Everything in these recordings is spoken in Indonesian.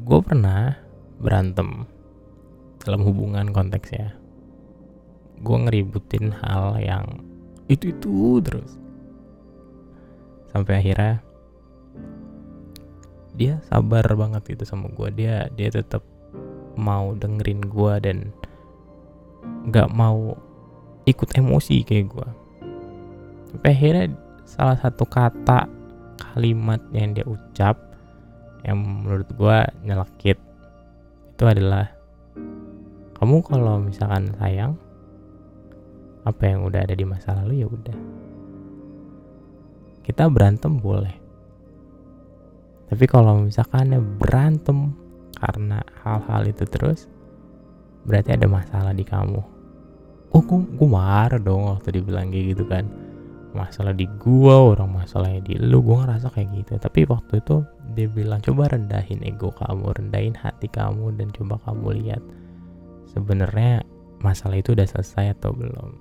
gue pernah berantem dalam hubungan konteksnya. Gue ngeributin hal yang itu itu terus. Sampai akhirnya dia sabar banget gitu sama gue dia dia tetap mau dengerin gue dan nggak mau ikut emosi kayak gue sampai akhirnya salah satu kata kalimat yang dia ucap yang menurut gue nyelekit itu adalah kamu kalau misalkan sayang apa yang udah ada di masa lalu ya udah. Kita berantem boleh. Tapi kalau misalkan berantem karena hal-hal itu terus berarti ada masalah di kamu. Oh gue, gue marah dong waktu dibilang kayak gitu kan. Masalah di gua orang masalahnya di lu gua ngerasa kayak gitu. Tapi waktu itu dia bilang coba rendahin ego kamu rendahin hati kamu dan coba kamu lihat sebenarnya masalah itu udah selesai atau belum.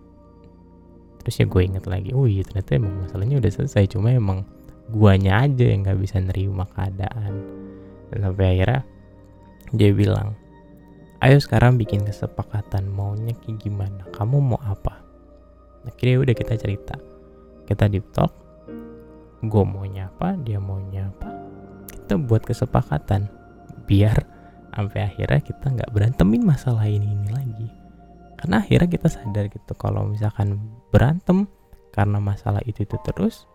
Terus ya gue inget lagi oh iya ternyata emang masalahnya udah selesai cuma emang guanya aja yang nggak bisa nerima keadaan. Dan sampai akhirnya dia bilang ayo sekarang bikin kesepakatan maunya kayak gimana? Kamu mau apa? Akhirnya udah kita cerita. Kita deep talk gue maunya apa dia maunya apa kita buat kesepakatan biar sampai akhirnya kita nggak berantemin masalah ini ini lagi. Karena akhirnya kita sadar gitu kalau misalkan berantem karena masalah itu itu terus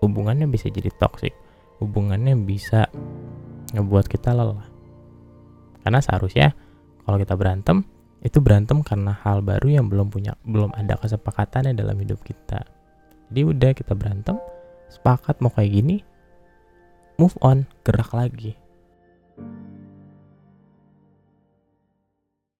hubungannya bisa jadi toxic. Hubungannya bisa ngebuat kita lelah. Karena seharusnya kalau kita berantem itu berantem karena hal baru yang belum punya belum ada kesepakatannya dalam hidup kita. Jadi udah kita berantem sepakat mau kayak gini move on gerak lagi